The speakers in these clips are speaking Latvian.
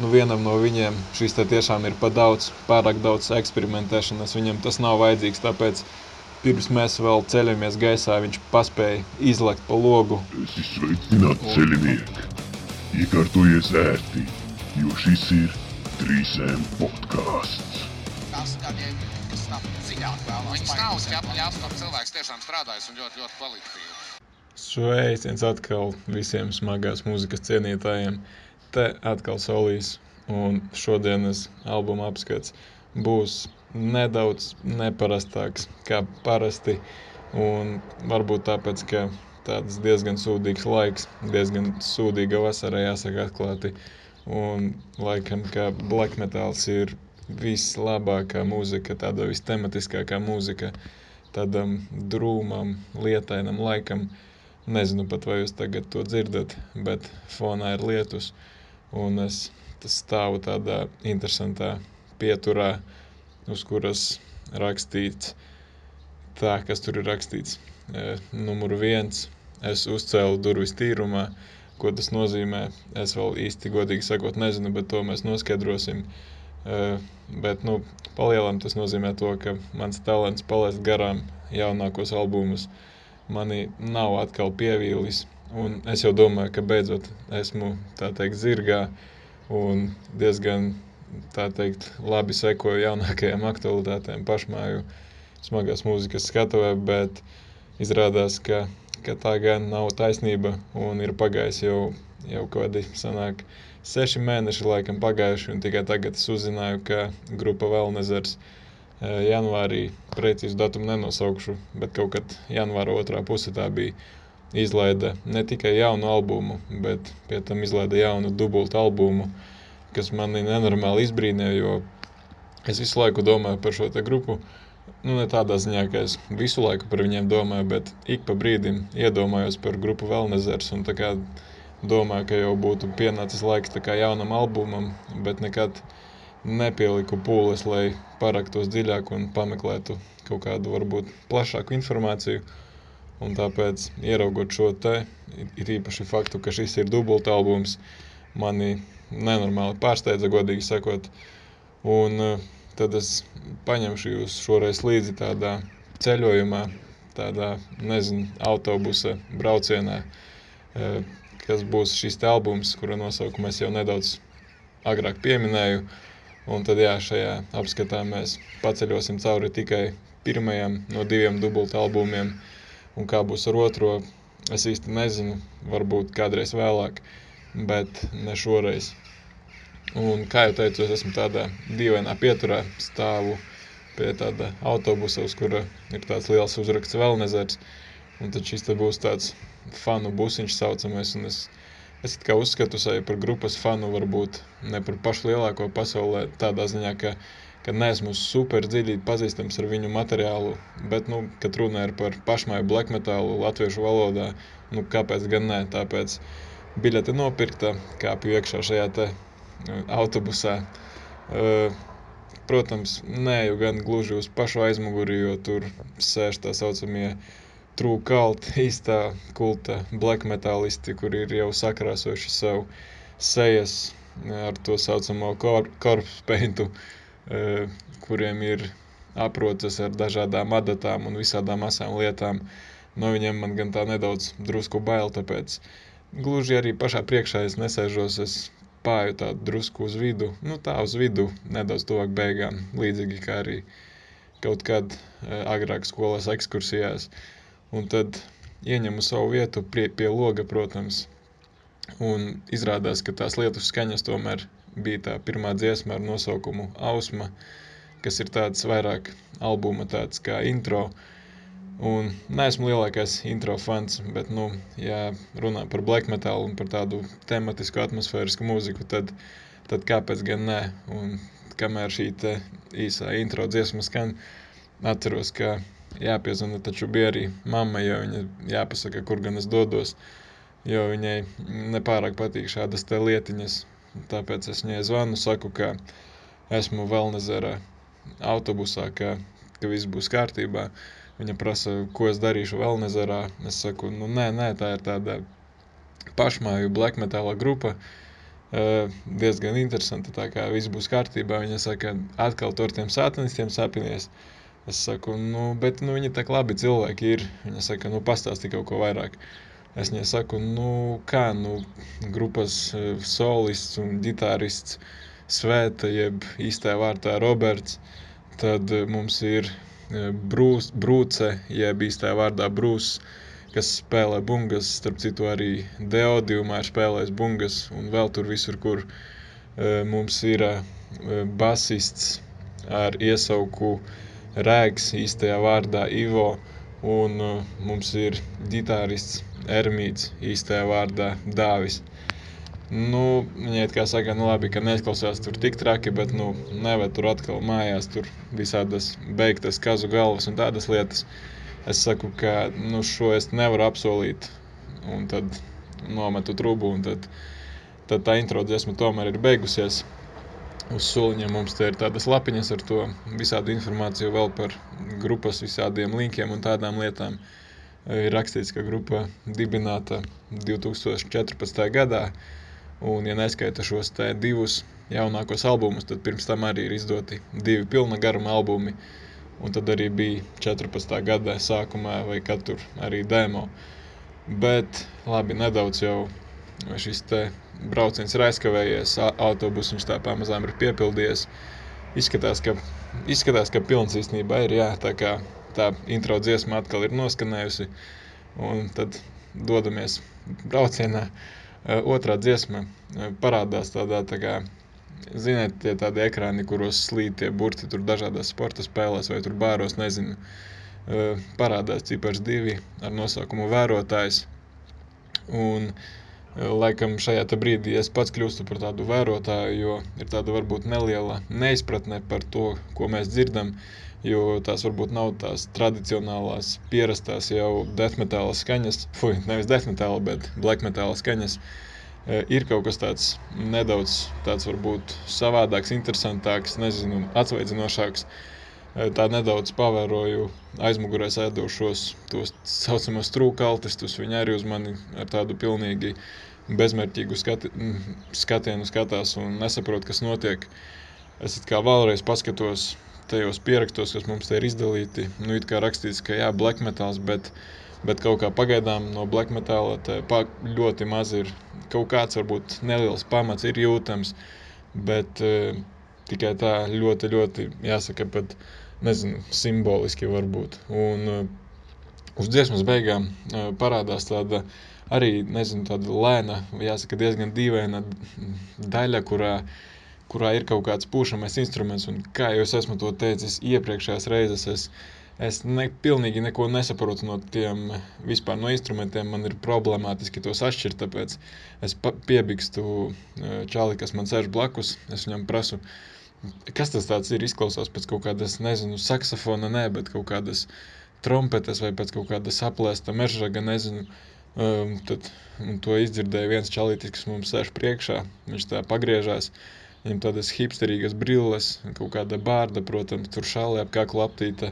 nu, vienam no viņiem šis tiešām ir par daudz, pārāk daudz eksperimentēšanas. Viņam tas nav vajadzīgs, tāpēc pirms mēs vēl ceļamies gaisā, viņš paspēja izlekt pa logu. Es esmu sveicināts ceļinieki. Iekārtojies ērti, jo šis ir 3M podkāsts. Tas gadiem, kas tam dziļāk vēlās. Viņš nav ķepļās, tam cilvēks tiešām strādājis un ļoti, ļoti kvalitatīvi. Sveiciens atkal visiem smagās mūzikas cienītājiem. Te atkal solīs, un šodienas albuma apskats būs nedaudz neparastāks kā parasti. Un varbūt tāpēc, ka tāds diezgan sūdīgs laiks, diezgan sūdīga vasara, jāsaka atklāti. Un laikam, ka black metals ir vislabākā mūzika, tāda vistematiskākā mūzika tādam drūmam, lietainam laikam. Nezinu pat, vai jūs tagad to dzirdat, bet fonā ir lietus, un es stāvu tādā interesantā pieturā, uz kuras rakstīts tā, kas tur ir rakstīts. E, numur viens, es uzcēlu durvis tīrumā, ko tas nozīmē. Es vēl īsti godīgi sakot nezinu, bet to mēs noskaidrosim. E, bet, nu, palielam tas nozīmē to, ka mans talants palaist garām jaunākos albumus – mani nav atkal pievīlis. Un es jau domāju, ka beidzot esmu teikt, zirgā un diezgan teikt, labi sekoju jaunākajām aktualitātēm pašmāju smagās mūzikas skatuvē, bet izrādās, ka, ka tā gan nav taisnība un ir pagājis jau, jau kādi sanāk seši mēneši laikam pagājuši un tikai tagad es uzzināju, ka grupa Velnezers uh, janvārī, precīzi datumu nenosaukšu, bet kaut kad janvāra otrā pusē tā bija. Izlaida ne tikai jaunu albumu, bet pie tam izlaida jaunu dubultu albumu, kas mani nenormāli izbrīnīja, jo es visu laiku domāju par šo grupu. Nu, ne tādā ziņā, ka es visu laiku par viņiem domāju, bet ik pa brīdim iedomājos par grupu Velnezers un tā kā domāju, ka jau būtu pienācis laiks tā kā jaunam albumam, bet nekad nepieliku pūles, lai paraktos dziļāk un pameklētu kaut kādu varbūt plašāku informāciju. Un tāpēc, ieraugot šo te, ir īpaši faktu, ka šis ir dubulta albums, mani nenormāli pārsteidza, godīgi sakot. Un uh, tad es paņemšu jūs šoreiz līdzi tādā ceļojumā, tādā, nezinu, autobusa braucienā, uh, kas būs šis albums, kura nosaukumu es jau nedaudz agrāk pieminēju. Un tad jā, šajā apskatā mēs paceļosim cauri tikai pirmajam no diviem dubultu albumiem. Un kā būs ar otro, es īsti nezinu, varbūt kādreiz vēlāk, bet ne šoreiz. Un, kā jau teicu, es esmu tādā dīvainā pieturā, stāvu pie tāda autobusa, uz kura ir tāds liels uzraksts Velnezers. Un tad šis te būs tāds fanu busiņš saucamais, un es Es kā uzskatu sevi par grupas fanu, varbūt ne par pašu lielāko pasaulē, tādā ziņā, ka, ka neesmu super dziļi pazīstams ar viņu materiālu, bet, nu, kad runa ir par pašmāju black metalu latviešu valodā, nu, kāpēc gan ne, tāpēc biļete nopirkta, kāpju iekšā šajā te uh, autobusā. Uh, protams, neju gan gluži uz pašu aizmuguri, jo tur sēž tā saucamie cult, īstā kulta black metalisti, kur ir jau sakrāsojuši savu sejas ar to saucamo corpse paintu, e, kuriem ir aproces ar dažādām adatām un visādām asām lietām. No viņiem man gan tā nedaudz drusku bail, tāpēc gluži arī pašā priekšā es nesēžos, es pāri tādu drusku uz vidu, nu tā uz vidu, nedaudz tuvāk beigām, līdzīgi kā arī kaut kad agrāk skolas ekskursijās. Un tad ieņemu savu vietu pie, pie loga, protams. Un izrādās, ka tās lietus skaņas tomēr bija tā pirmā dziesma ar nosaukumu Ausma, kas ir tāds vairāk albuma tāds kā intro. Un neesmu lielākais intro fans, bet, nu, ja runā par black metal un par tādu tematisku atmosfērisku mūziku, tad, tad kāpēc gan nē? Un kamēr šī īsā intro dziesma skan, atceros, ka jāpiezvana, taču bija arī mamma, jo viņa jāpasaka, kur gan es dodos, jo viņai nepārāk patīk šādas te lietiņas. Tāpēc es viņai zvanu, saku, ka esmu Velnezerā autobusā, ka, ka viss būs kārtībā. Viņa prasa, ko es darīšu Velnezerā. Es saku, nu nē, nē, tā ir tāda pašmāju black metala grupa. diezgan interesanti. Tā kā viss būs kārtībā, viņa saka, atkal tur tiem satanistiem sapinies. Es saku, nu, bet nu, viņi tā labi cilvēki ir. Viņa saka, nu, pastāsti kaut ko vairāk. Es viņai saku, nu, kā, nu, grupas solists un ģitārists Svēta, jeb īstā vārtā Roberts. Tad mums ir brūs, brūce, jeb īstā vārdā brūs, kas spēlē bungas, starp citu arī Deodiumā ir spēlējis bungas un vēl tur visur, kur mums ir basists ar iesauku Rēgs īstajā vārdā Ivo un mums ir ģitārists Ermīts īstajā vārdā Dāvis. Nu, viņai kā saka, nu labi, ka neizklausās tur tik traki, bet nu neved tur atkal mājās tur visādas beigtas kazu galvas un tādas lietas. Uh, es saku, ka nu, šo es nevaru apsolīt. Un tad nometu trubu, un tad, tad tā intro dziesma tomēr ir beigusies. Uz soliņa mums te ir tādas lapiņas ar to visādu informāciju vēl par grupas visādiem linkiem un tādām lietām. Ir rakstīts, ka grupa dibināta 2014. gadā, un ja neskaita šos divus jaunākos albumus, tad pirms tam arī ir izdoti divi pilna garuma albumi, Un tad arī bija 14. gada sākumā, vai kad tur arī demo. Bet labi, nedaudz jau šis brauciens ir aizkavējies, autobus viņš tā pamazām ir piepildījies. Izskatās, ka, izskatās, ka pilns īstenībā ir, jā, tā kā tā intro dziesma atkal ir noskanējusi. Un tad dodamies braucienā. Otrā dziesma parādās tādā tā kā Ziniet, tie tādi ekrāni, kuros slīd tie burti tur dažādās sporta spēlēs vai tur bāros, nezinu, parādās cipars divi ar nosaukumu vērotājs. Un laikam šajā brīdī es pats kļūstu par tādu vērotāju, jo ir tāda varbūt neliela neizpratne par to, ko mēs dzirdam, jo tās varbūt nav tās tradicionālās, pierastās jau death metāla skaņas, fuj, nevis death metāla, bet black metāla skaņas. Uh, ir kaut kas tāds nedaudz tāds varbūt savādāks, interesantāks, nezinu, atsvaidzinošāks. Tā nedaudz pavēroju aizmugurē sēdošos tos saucamos trūkaltistus. Viņi arī uz mani ar tādu pilnīgi bezmērķīgu skati, skatienu skatās un nesaprot, kas notiek. Es kā vēlreiz paskatos tajos pierakstos, kas mums te ir izdalīti. Nu, it kā rakstīts, ka jā, black metals, bet uh, Bet kaut kā pagaidām no black metāla ļoti maz ir. Kaut kāds varbūt neliels pamats ir jūtams, bet uh, tikai tā ļoti, ļoti jāsaka, pat nezinu, simboliski varbūt. Un uh, uz dziesmas beigām uh, parādās tāda arī, nezinu, tāda lēna, jāsaka, diezgan dīvaina daļa, kurā, kurā ir kaut kāds pūšamais instruments. Un kā jau es esmu to teicis iepriekšējās reizes, es Es ne, pilnīgi neko nesaprotu no tiem vispār no instrumentiem. Man ir problemātiski tos atšķirt, tāpēc es piebikstu čāli, kas man sēž blakus. Es viņam prasu, kas tas tāds ir. Izklausās pēc kaut kādas, nezinu, saksofona, nē, bet kaut kādas trompetes vai pēc kaut kāda saplēsta mežraga, nezinu. Um, tad to izdzirdēja viens čalītis, kas mums sēž priekšā. Viņš tā pagriežās. Viņam tādas hipsterīgas brilles, kaut kāda bārda, protams, tur šāli ap kaklu aptīta.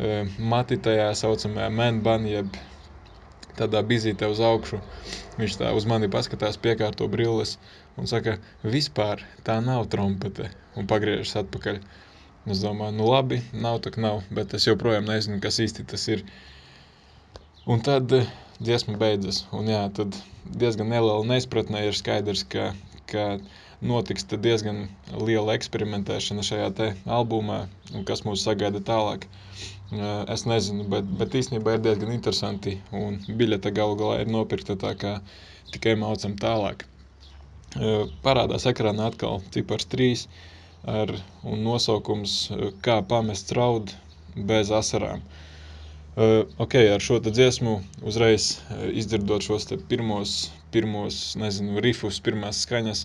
Uh, mati tajā saucamajā man-ban, jeb tādā bizītē uz augšu. Viņš tā uz mani paskatās, piekārto brilles un saka, vispār tā nav trompete, un pagriežas atpakaļ. Es domāju, nu labi, nav tak nav, bet es joprojām nezinu, kas īsti tas ir. Un tad dziesma beidzas, un jā, tad diezgan neliela neizpratnē ir skaidrs, ka, ka notiks diezgan liela eksperimentēšana šajā te albumā, un kas mūs sagaida tālāk. Es nezinu, bet, bet īstenībā ir diezgan interesanti. Un biļete galu galā ir nopirkta tā, kā tikai mācām tālāk. Parādās ekrānā atkal cipars 3 ar, un nosaukums Kā pamest raudu bez asarām. Ok, ar šo dziesmu uzreiz izdzirdot šos pirmos, pirmos, nezinu, rifus, pirmās skaņas,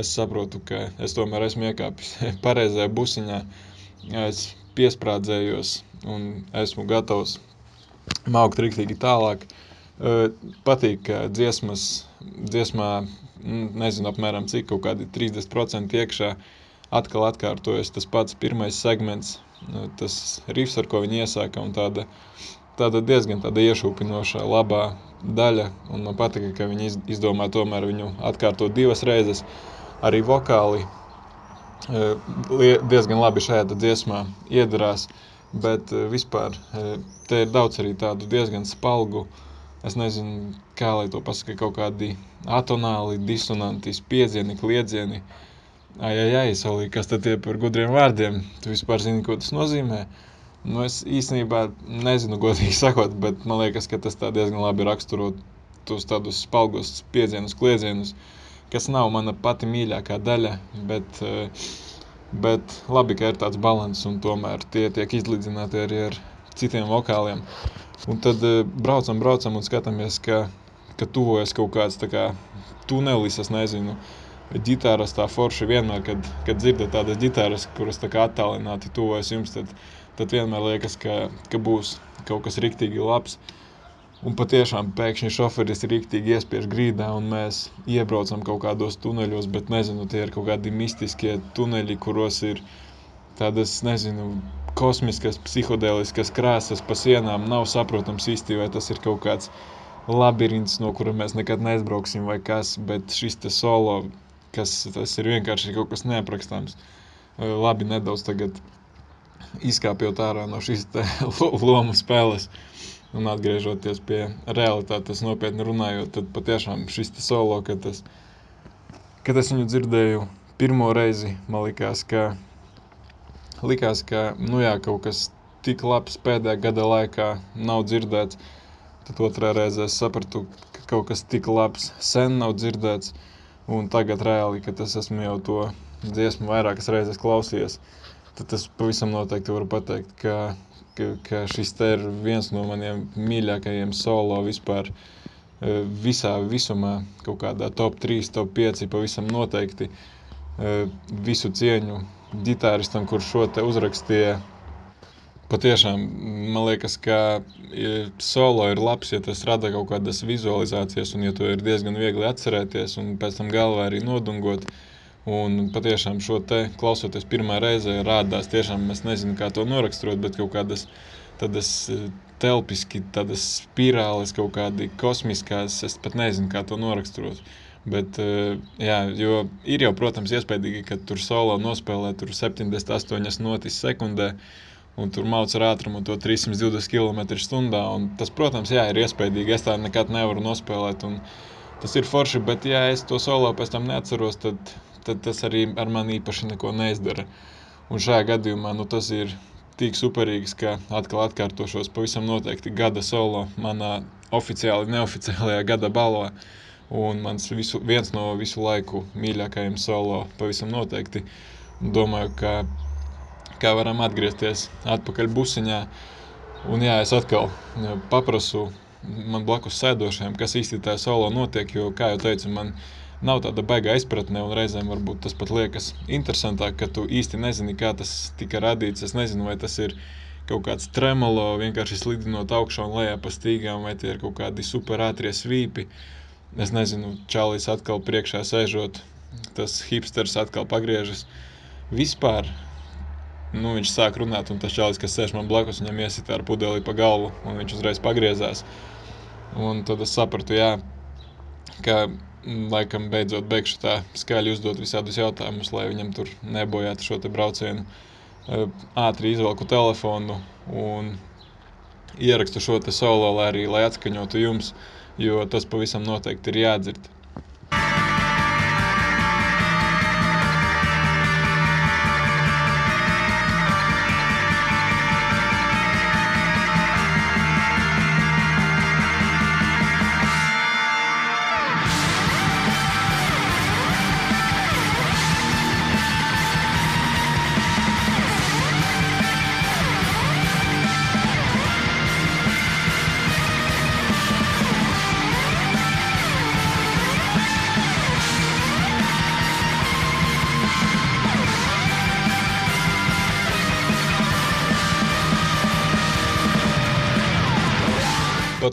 es saprotu, ka es tomēr esmu iekāpis pareizajā busiņā. Es piesprādzējos un esmu gatavs maukt riktīgi tālāk. Patīk, ka dziesmas, dziesmā, nezinu, apmēram cik kaut kādi 30% iekšā. Atkal atkārtojas tas pats pirmais segments, tas rifs, ar ko viņi iesāka, un tāda, tāda diezgan tāda iešūpinoša labā daļa, man patika, ka viņi izdomā tomēr viņu atkārtot divas reizes, arī vokāli diezgan labi šajā dziesmā iedarās. Bet vispār te ir daudz arī tādu diezgan spalgu, es nezinu, kā lai to pasaka, kaut kādi atonāli, disonanti, spiedzieni, kliedzieni. Ai, ai, ai, Solī, kas tad ir par gudriem vārdiem? Tu vispār zini, ko tas nozīmē? Nu, es īstenībā nezinu, godīgi sakot, bet man liekas, ka tas diezgan labi raksturo tos tādus spalgos spiedzienus, kliedzienus, kas nav mana pati mīļākā daļa, bet, eh, bet labi, ka ir tāds balans un tomēr tie tiek izlīdzināti arī ar citiem vokāliem. Un tad eh, braucam, braucam un skatāmies, ka, ka tuvojas kaut kāds kā tunelis, es nezinu, ģitāras tā forši vienmēr, kad, kad dzirdat tādas ģitāras, kuras tā kā attālināti tuvojas jums, tad, tad vienmēr liekas, ka, ka būs kaut kas riktīgi labs. Un patiešām pēkšņi šoferis rīktīgi iespiež grīdā, un mēs iebraucam kaut kādos tuneļos, bet nezinu, tie ir kaut kādi mistiskie tuneļi, kuros ir tādas, nezinu, kosmiskas, psihodēliskas krāsas pa sienām. Nav saprotams īsti, vai tas ir kaut kāds labirints, no kura mēs nekad neizbrauksim, vai kas, bet šis te solo, kas tas ir vienkārši kaut kas neaprakstāms. Labi, nedaudz tagad izkāpjot ārā no šīs te lomu spēles. Un atgriežoties pie realitātes, nopietni runājot, tad patiešām šis solo, kad es, kad es viņu dzirdēju pirmo reizi, man likās, ka, likās, ka nu jā, kaut kas tik labs pēdējā gada laikā nav dzirdēts. Tad otrā reizē es sapratu, ka kaut kas tik labs sen nav dzirdēts. Un tagad reāli, kad es esmu jau to dziesmu vairākas reizes klausījies, tad es pavisam noteikti varu pateikt, ka ka, ka šis te ir viens no maniem mīļākajiem solo vispār. E, visā visumā, kaut kādā top 3, top 5, pavisam noteikti e, visu cieņu ģitāristam, kurš šo te uzrakstīja. Patiešām, man liekas, ka solo ir labs, ja tas rada kaut kādas vizualizācijas, un ja to ir diezgan viegli atcerēties, un pēc tam galvā arī nodungot. Uh, Un patiešām šo te klausoties pirmā reize, rādās tiešām, es nezinu, kā to noraksturot, bet kaut kādas tādas e, telpiski, tādas spirāles, kaut kādi kosmiskās, es pat nezinu, kā to noraksturot. Bet, e, jā, jo ir jau, protams, iespējīgi, ka tur solo nospēlē tur 78 notis sekundē, un tur mauc ar ātrumu to 320 km/h. Tas, protams, jā, ir iespējīgi. Es tā nekad nevaru nospēlēt, tas ir forši, bet ja es to solo pēc tam neatceros, tad tad tas arī ar mani īpaši neko neizdara. Un šajā gadījumā nu, tas ir tik superīgs, ka atkal atkārtošos pavisam noteikti gada solo manā oficiāli, neoficiālajā gada balvā. Un mans visu, viens no visu laiku mīļākajiem solo pavisam noteikti. Domāju, ka kā varam atgriezties atpakaļ busiņā. Un jā, es atkal paprasu man blakus sēdošajiem, kas īsti tajā solo notiek, jo, kā jau teicu, man nav tāda baigā izpratne, un reizēm varbūt tas pat liekas interesantāk, ka tu īsti nezini, kā tas tika radīts. Es nezinu, vai tas ir kaut kāds tremolo, vienkārši slidinot augšā un lejā pa stīgām, vai tie ir kaut kādi superātrie svīpi. Es nezinu, Čālijs atkal priekšā sēžot, tas hipsters atkal pagriežas. Vispār nu, viņš sāk runāt, un tas čalis, kas sēž man blakus, viņam iesita ar pudeli pa galvu, un viņš uzreiz pagriezās. Un tad es sapratu, jā, ka laikam beidzot beigšu tā skaļi uzdot visādus jautājumus, lai viņam tur nebojātu šo te braucienu. Ātri izvelku telefonu un ierakstu šo te solo, lai arī lai atskaņotu jums, jo tas pavisam noteikti ir jādzird.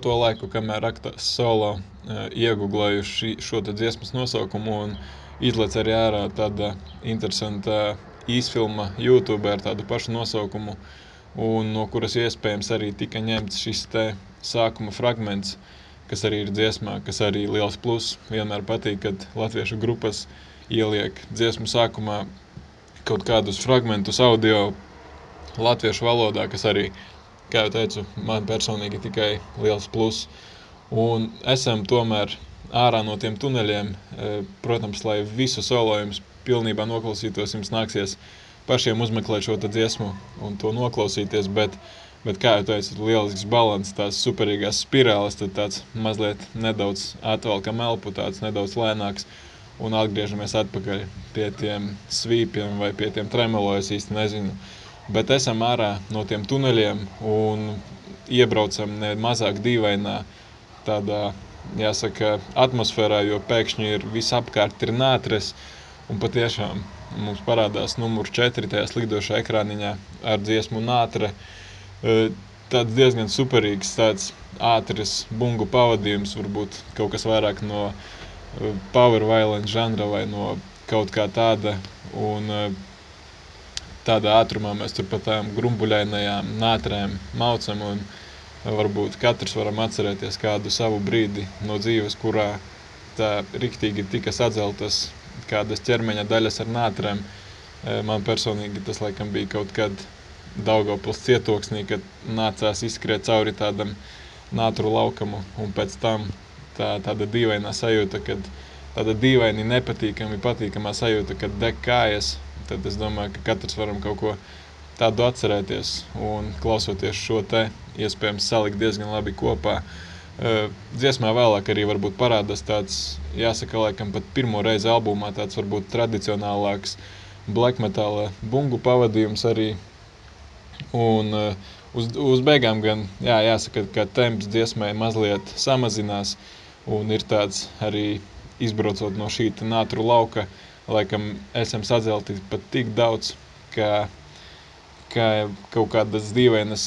To laiku, kamēr aktas solo uh, iegūlēju šo dziesmas nosaukumu un izlaiž arī ārā tāda interesanta īsfilma YouTube ar tādu pašu nosaukumu, un no kuras iespējams arī tika ņemts šis te sākuma fragments, kas arī ir dziesmā, kas arī liels plus. Vienmēr patīk, kad latviešu grupas ieliek dziesmu sākumā kaut kādus fragmentus audio latviešu valodā, kas arī, kā jau teicu, man personīgi tikai liels pluss. Un esam tomēr ārā no tiem tuneļiem, e, protams, lai visu solojumus pilnībā noklausītos, jums nāksies pašiem uzmeklēt šo dziesmu un to noklausīties, bet Bet, kā jau teicu, lielisks balans, tās superīgās spirāles, tad tāds mazliet nedaudz atvelkam elpu, tāds nedaudz lēnāks un atgriežamies atpakaļ pie tiem svīpiem vai pie tiem tremolo, es īsti nezinu. Bet esam ārā no tiem tuneļiem un iebraucam ne mazāk dīvainā tādā, jāsaka, atmosfērā, jo pēkšņi ir visapkārt ir nātres un patiešām mums parādās numur 4 tajā slidošā ekrāniņā ar dziesmu nātre. Uh, tāds diezgan superīgs, tāds ātrs bungu pavadījums, varbūt kaut kas vairāk no power violence žanra vai no kaut kā tāda. Un tādā ātrumā mēs tur pa tām grumbuļainajām nātrēm maucam un varbūt katrs varam atcerēties kādu savu brīdi no dzīves, kurā tā riktīgi tika sadzeltas kādas ķermeņa daļas ar nātrēm. Man personīgi tas laikam bija kaut kad Daugavpils cietoksnī, kad nācās izskriet cauri tādam nātru laukamu, un pēc tam tā, tāda dīvainā sajūta, kad tāda dīvaini nepatīkami patīkamā sajūta, kad deg kājas, tad es domāju, ka katrs varam kaut ko tādu atcerēties, un klausoties šo te, iespējams salikt diezgan labi kopā. Dziesmā vēlāk arī varbūt parādās tāds, jāsaka, laikam pat pirmo reizi albumā tāds varbūt tradicionālāks black metāla bungu pavadījums arī Un uh, uz, uz beigām gan jā, jāsaka, ka temps dziesmai mazliet samazinās un ir tāds arī izbraucot no šī nātru lauka, laikam esam sadzelti pat tik daudz, ka, ka kaut kādas dīvainas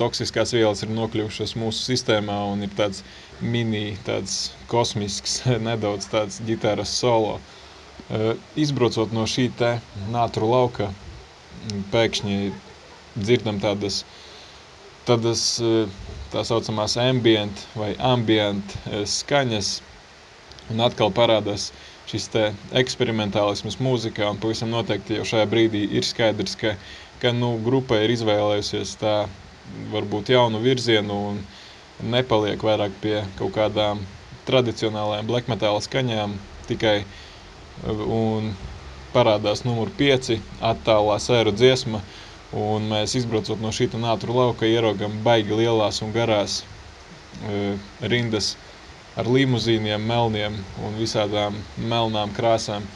toksiskās vielas ir nokļuvušas mūsu sistēmā un ir tāds mini, tāds kosmisks, nedaudz tāds ģitāras solo. Uh, izbraucot no šī te nātru lauka, pēkšņi dzirdam tādas, tādas tā saucamās ambient vai ambient skaņas, un atkal parādās šis eksperimentālisms mūzikā, un pavisam noteikti jau šajā brīdī ir skaidrs, ka, ka nu, grupa ir izvēlējusies tā varbūt jaunu virzienu un nepaliek vairāk pie kaut kādām tradicionālajām black metal skaņām tikai un parādās numur 5 attālā sēru dziesma, uh, Un mēs izbraucot no šī nātru lauka ieraugam baigi lielās un garās uh, rindas ar limuzīniem, melniem un visādām melnām krāsām.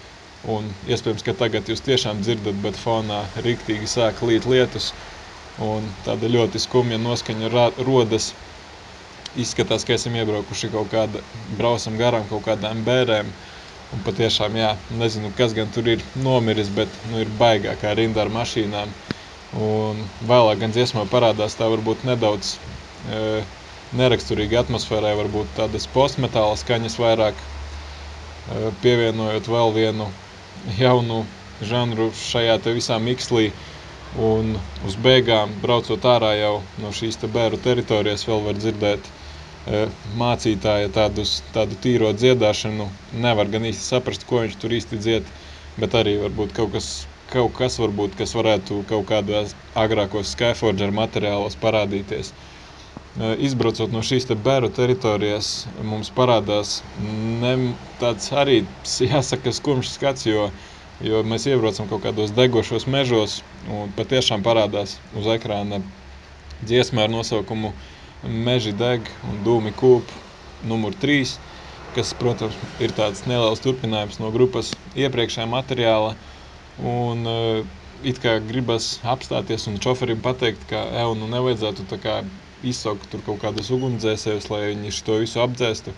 Un iespējams, ka tagad jūs tiešām dzirdat, bet fonā riktīgi sāk līt lietus. Un tāda ļoti skumja noskaņa rodas. Izskatās, ka esam iebraukuši kaut kāda, braucam garām kaut kādām bērēm. Un patiešām, jā, nezinu, kas gan tur ir nomiris, bet nu, ir baigākā rinda ar mašīnām. Un vēlāk gan dziesmā parādās tā varbūt nedaudz e, neraksturīga atmosfērai, varbūt tādas postmetāla skaņas vairāk, e, pievienojot vēl vienu jaunu žanru šajā te visā mikslī. Un uz beigām, braucot ārā jau no šīs te bēru teritorijas, vēl var dzirdēt e, mācītāja tādus, tādu tīro dziedāšanu. Nevar gan īsti saprast, ko viņš tur īsti dzied, bet arī varbūt kaut kas kaut kas, varbūt, kas varētu kaut kādos agrākos Skyforger materiālos parādīties. Izbraucot no šīs bēru teritorijas, mums parādās ne, tāds arī, jāsaka, skumjš skats, jo, jo mēs iebraucam kaut kādos degošos mežos un patiešām parādās uz ekrāna dziesma ar nosaukumu Meži deg un dūmi kūp numur 3, kas, protams, ir tāds neliels turpinājums no grupas iepriekšējā materiāla, Un uh, it kā gribas apstāties un šoferim pateikt, ka evo, nu nevajadzētu tā kā izsaukt tur kaut kādus ugunsdzēsējus, lai viņi to visu apdzēstu.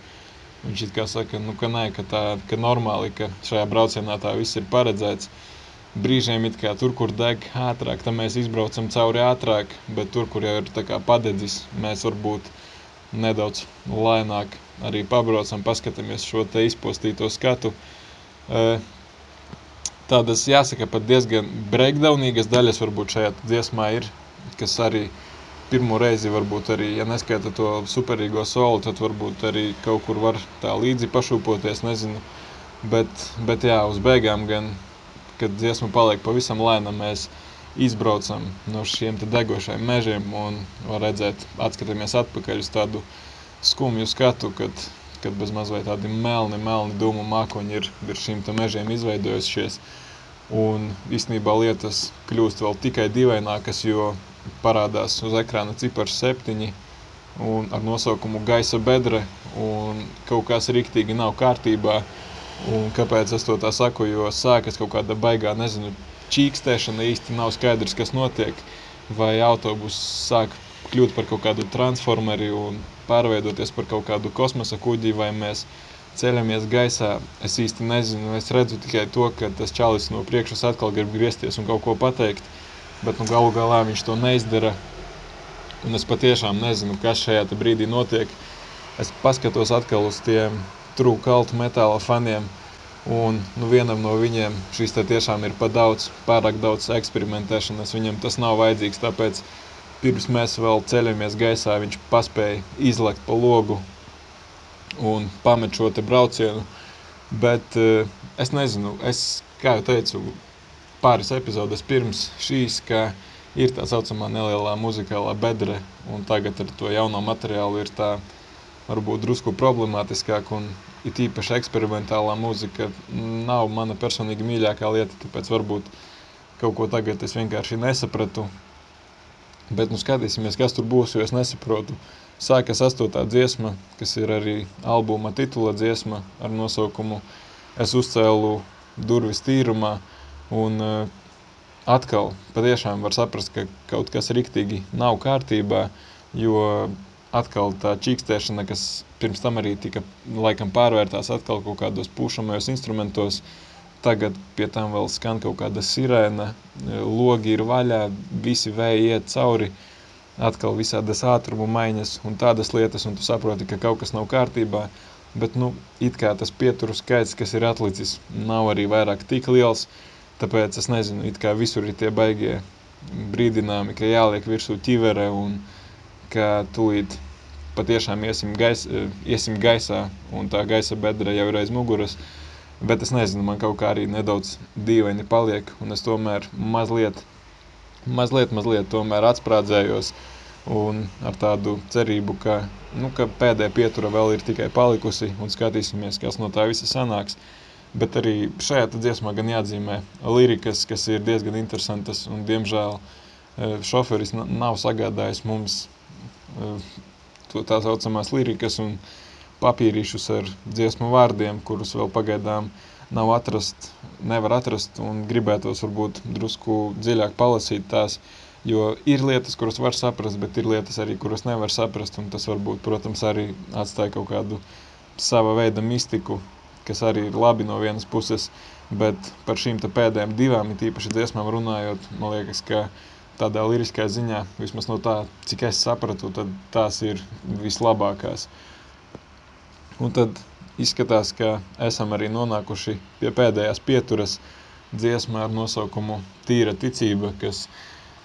Viņš it kā saka, nu, ka nē, ka tā, ka normāli, ka šajā braucienā tā viss ir paredzēts. Brīžiem it kā tur, kur deg ātrāk, tad mēs izbraucam cauri ātrāk, bet tur, kur jau ir tā kā padedzis, mēs varbūt nedaudz lēnāk arī pabraucam, paskatāmies šo te izpostīto skatu. Uh, tādas, jāsaka, pat diezgan breakdownīgas daļas varbūt šajā dziesmā ir, kas arī pirmo reizi varbūt arī, ja neskaita to superīgo soli, tad varbūt arī kaut kur var tā līdzi pašūpoties, nezinu. Bet, bet jā, uz beigām gan, kad dziesma paliek pavisam lēna, mēs izbraucam no šiem degošajiem mežiem un var redzēt, atskatāmies atpakaļ uz tādu skumju skatu, kad, kad bez mazliet tādi melni, melni dūmu mākoņi ir virs šīm mežiem izveidojušies. Un īstenībā lietas kļūst vēl tikai dīvainākas, jo parādās uz ekrāna cipars septiņi un ar nosaukumu gaisa bedre un kaut kas riktīgi nav kārtībā. Un kāpēc es to tā saku? Jo sākas kaut kāda baigā, nezinu, čīkstēšana īsti nav skaidrs, kas notiek. Vai autobus sāk kļūt par kaut kādu transformeri un pārveidoties par kaut kādu kosmosa kuģi, vai mēs ceļamies gaisā. Es īsti nezinu, es redzu tikai to, ka tas čalis no priekšas atkal grib griezties un kaut ko pateikt, bet nu galu galā viņš to neizdara. Un es patiešām nezinu, kas šajā brīdī notiek. Es paskatos atkal uz tiem true kaltu metāla faniem. Un nu, vienam no viņiem šis tiešām ir par daudz, pārāk daudz eksperimentēšanas. Viņam tas nav vajadzīgs. Tāpēc pirms mēs vēl ceļamies gaisā, viņš paspēja izlekt pa logu un pamet šo braucienu. Bet uh, es nezinu, es, kā jau teicu, pāris epizodes pirms šīs, ka ir tā saucamā nelielā muzikālā bedre, un tagad ar to jauno materiālu ir tā varbūt drusku problemātiskāk un it īpaši eksperimentālā mūzika nav mana personīgi mīļākā lieta, tāpēc varbūt kaut ko tagad es vienkārši nesapratu. Bet nu skatīsimies, kas tur būs, jo es nesaprotu. Sākas astotā dziesma, kas ir arī albuma titula dziesma ar nosaukumu Es uzcēlu durvis tīrumā. Un uh, atkal patiešām var saprast, ka kaut kas riktīgi nav kārtībā, jo atkal tā čīkstēšana, kas pirms tam arī tika laikam pārvērtās atkal kaut kādos pušamajos instrumentos, tagad pie tam vēl skan kaut kāda sirēna, logi ir vaļā, visi vēji iet cauri, atkal visādas ātrumu maiņas un tādas lietas, un tu saproti, ka kaut kas nav kārtībā, bet, nu, it kā tas pieturu skaits, kas ir atlicis, nav arī vairāk tik liels, tāpēc es nezinu, it kā visur ir tie baigie brīdinājumi, ka jāliek virsū ķivere un, ka tūlīt patiešām iesim, gais, iesim gaisā, un tā gaisa bedra jau ir aiz muguras. Bet es nezinu, man kaut kā arī nedaudz dīvaini paliek, un es tomēr mazliet, mazliet, mazliet tomēr atsprādzējos, un ar tādu cerību, ka, nu, ka pēdējā pietura vēl ir tikai palikusi, un skatīsimies, kas no tā visa sanāks. Bet arī šajā dziesmā gan jāatzīmē lirikas, kas ir diezgan interesantas, un diemžēl eh, šoferis nav sagādājis mums to tā saucamās lirikas un papīrīšus ar dziesmu vārdiem, kurus vēl pagaidām nav atrast, nevar atrast un gribētos varbūt drusku dziļāk palasīt tās, jo ir lietas, kuras var saprast, bet ir lietas arī, kuras nevar saprast, un tas varbūt, protams, arī atstāja kaut kādu sava veida mistiku, kas arī ir labi no vienas puses, bet par šīm te pēdējām divām, it īpaši dziesmām runājot, man liekas, ka tādā liriskā ziņā, vismaz no tā, cik es sapratu, tad tās ir vislabākās. Un tad izskatās, ka esam arī nonākuši pie pēdējās pieturas dziesmā ar nosaukumu Tīra ticība, kas,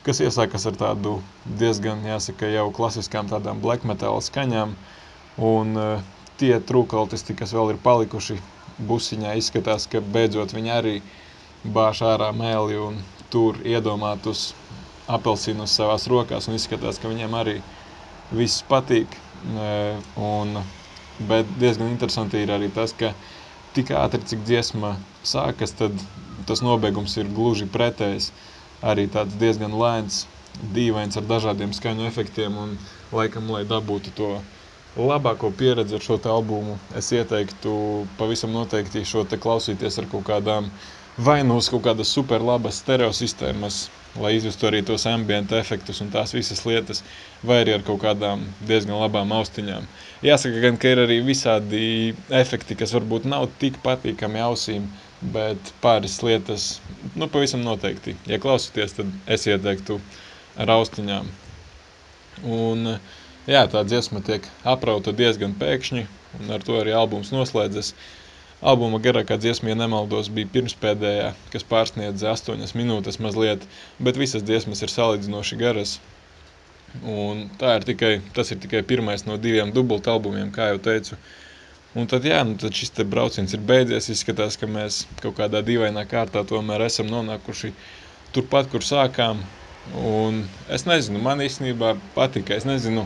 kas iesākas ar tādu diezgan, jāsaka, jau klasiskām tādām black metal skaņām, un uh, tie trūkaltisti, kas vēl ir palikuši busiņā, izskatās, ka beidzot viņi arī bāž ārā mēli un tur iedomātus apelsīnus savās rokās un izskatās, ka viņiem arī viss patīk. Un, bet diezgan interesanti ir arī tas, ka tik ātri, cik dziesma sākas, tad tas nobeigums ir gluži pretējs. Arī tāds diezgan lēns, dīvains ar dažādiem skaņu efektiem un laikam, lai dabūtu to labāko pieredzi ar šo albumu, es ieteiktu pavisam noteikti šo te klausīties ar kaut kādām vai nu uz kaut kādas super labas stereo sistēmas, lai izjustu arī tos ambienta efektus un tās visas lietas, vai arī ar kaut kādām diezgan labām austiņām. Jāsaka gan, ka ir arī visādi efekti, kas varbūt nav tik patīkami ausīm, bet pāris lietas, nu, pavisam noteikti. Ja klausieties, tad es ieteiktu ar austiņām. Un, jā, tā dziesma tiek aprauta diezgan pēkšņi, un ar to arī albums noslēdzas. Uh, Albuma garākā dziesma, ja nemaldos, bija pirmspēdējā, kas pārsniedza 8 minūtes mazliet, bet visas dziesmas ir salīdzinoši garas. Un tā ir tikai, tas ir tikai pirmais no diviem dubulta albumiem, kā jau teicu. Un tad, jā, nu, tad šis brauciens ir beidzies. Izskatās, ka mēs kaut kādā dīvainā kārtā tomēr esam nonākuši turpat, kur sākām. Un es nezinu, man īstenībā patika. Es nezinu,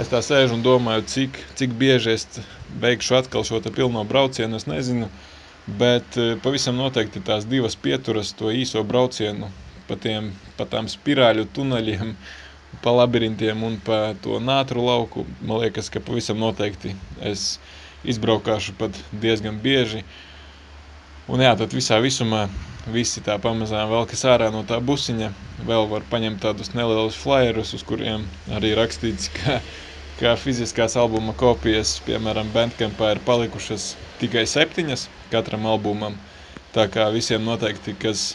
es tā sēžu un domāju, cik, cik bieži es beigšu atkal šo pilno braucienu. Es nezinu, bet eh, pavisam noteikti tās divas pieturas, to īso braucienu pa, tiem, pa tām spirāļu tuneļiem, pa labirintiem un pa to nātru lauku. Man liekas, ka pavisam noteikti es izbraukāšu pat diezgan bieži. Un jā, tad visā visumā visi tā pamazām velkas ārā no tā busiņa. Vēl var paņemt tādus nelielus flyerus, uz kuriem arī rakstīts, ka, ka fiziskās albuma kopijas, piemēram, Bandcampā ir palikušas tikai septiņas katram albumam. Tā kā visiem noteikti, kas,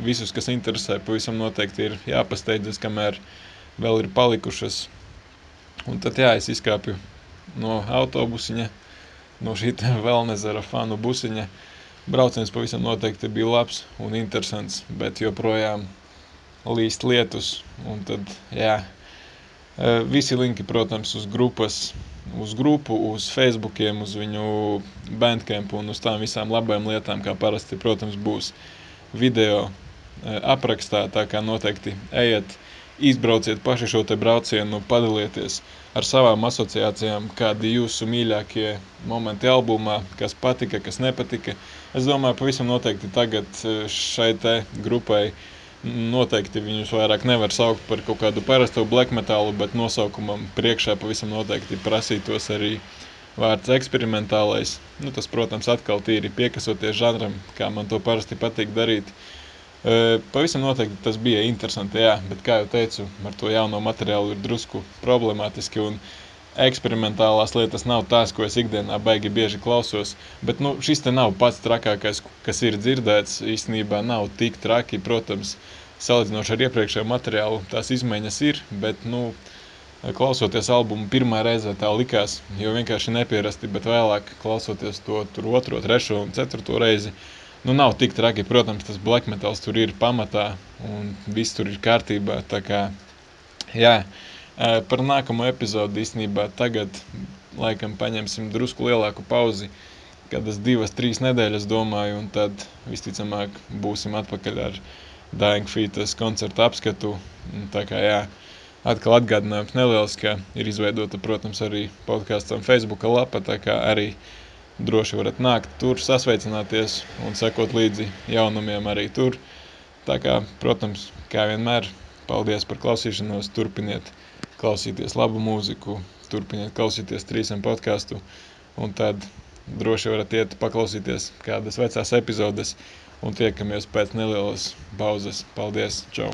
visus, kas interesē, pavisam noteikti ir jāpasteidzas, kamēr vēl ir palikušas. Un tad jā, es izkāpju no autobusiņa, no šī Velnezera fanu busiņa. Brauciens pavisam noteikti bija labs un interesants, bet joprojām līst lietus. Un tad, jā, visi linki, protams, uz grupas, uz grupu, uz Facebookiem, uz viņu bandcampu un uz tām visām labajām lietām, kā parasti, protams, būs video e, aprakstā, tā kā noteikti ejiet, izbrauciet paši šo te braucienu, padalieties ar savām asociācijām, kādi jūsu mīļākie momenti albumā, kas patika, kas nepatika. Es domāju, pavisam noteikti tagad e, šai te grupai noteikti viņus vairāk nevar saukt par kaut kādu parasto black metalu, bet nosaukumam priekšā pavisam noteikti prasītos arī vārds eksperimentālais. Nu, tas, protams, atkal tīri piekasoties žanram, kā man to parasti patīk darīt. Pavisam noteikti tas bija interesanti, jā, bet, kā jau teicu, ar to jauno materiālu ir drusku problemātiski, un eksperimentālās lietas nav tās, ko es ikdienā baigi bieži klausos, bet, nu, šis te nav pats trakākais, kas ir dzirdēts, īstenībā nav tik traki, protams, salīdzinoši ar iepriekšējo materiālu, tās izmaiņas ir, bet, nu, klausoties albumu pirmā reize tā likās, jo vienkārši nepierasti, bet vēlāk klausoties to tur otro, trešo un ceturto reizi, uh, nu, nav tik traki. Protams, tas black metals tur ir pamatā un viss tur ir kārtībā. Tā kā, jā, par nākamo epizodu īstenībā tagad laikam paņemsim drusku lielāku pauzi, kādas divas, trīs nedēļas domāju, un tad visticamāk būsim atpakaļ ar Dying Fetus koncertu apskatu. Tā kā, jā, atkal atgādinājums neliels, ka ir izveidota, protams, arī podkāstam Facebooka lapa, tā kā arī droši varat nākt tur, sasveicināties un sekot līdzi jaunumiem arī tur. Tā kā, protams, kā vienmēr, paldies par klausīšanos, turpiniet klausīties labu mūziku, turpiniet klausīties trīsam podcastu, un tad droši varat iet paklausīties kādas vecās epizodes, un tiekamies pēc nelielas pauzes. Paldies, čau!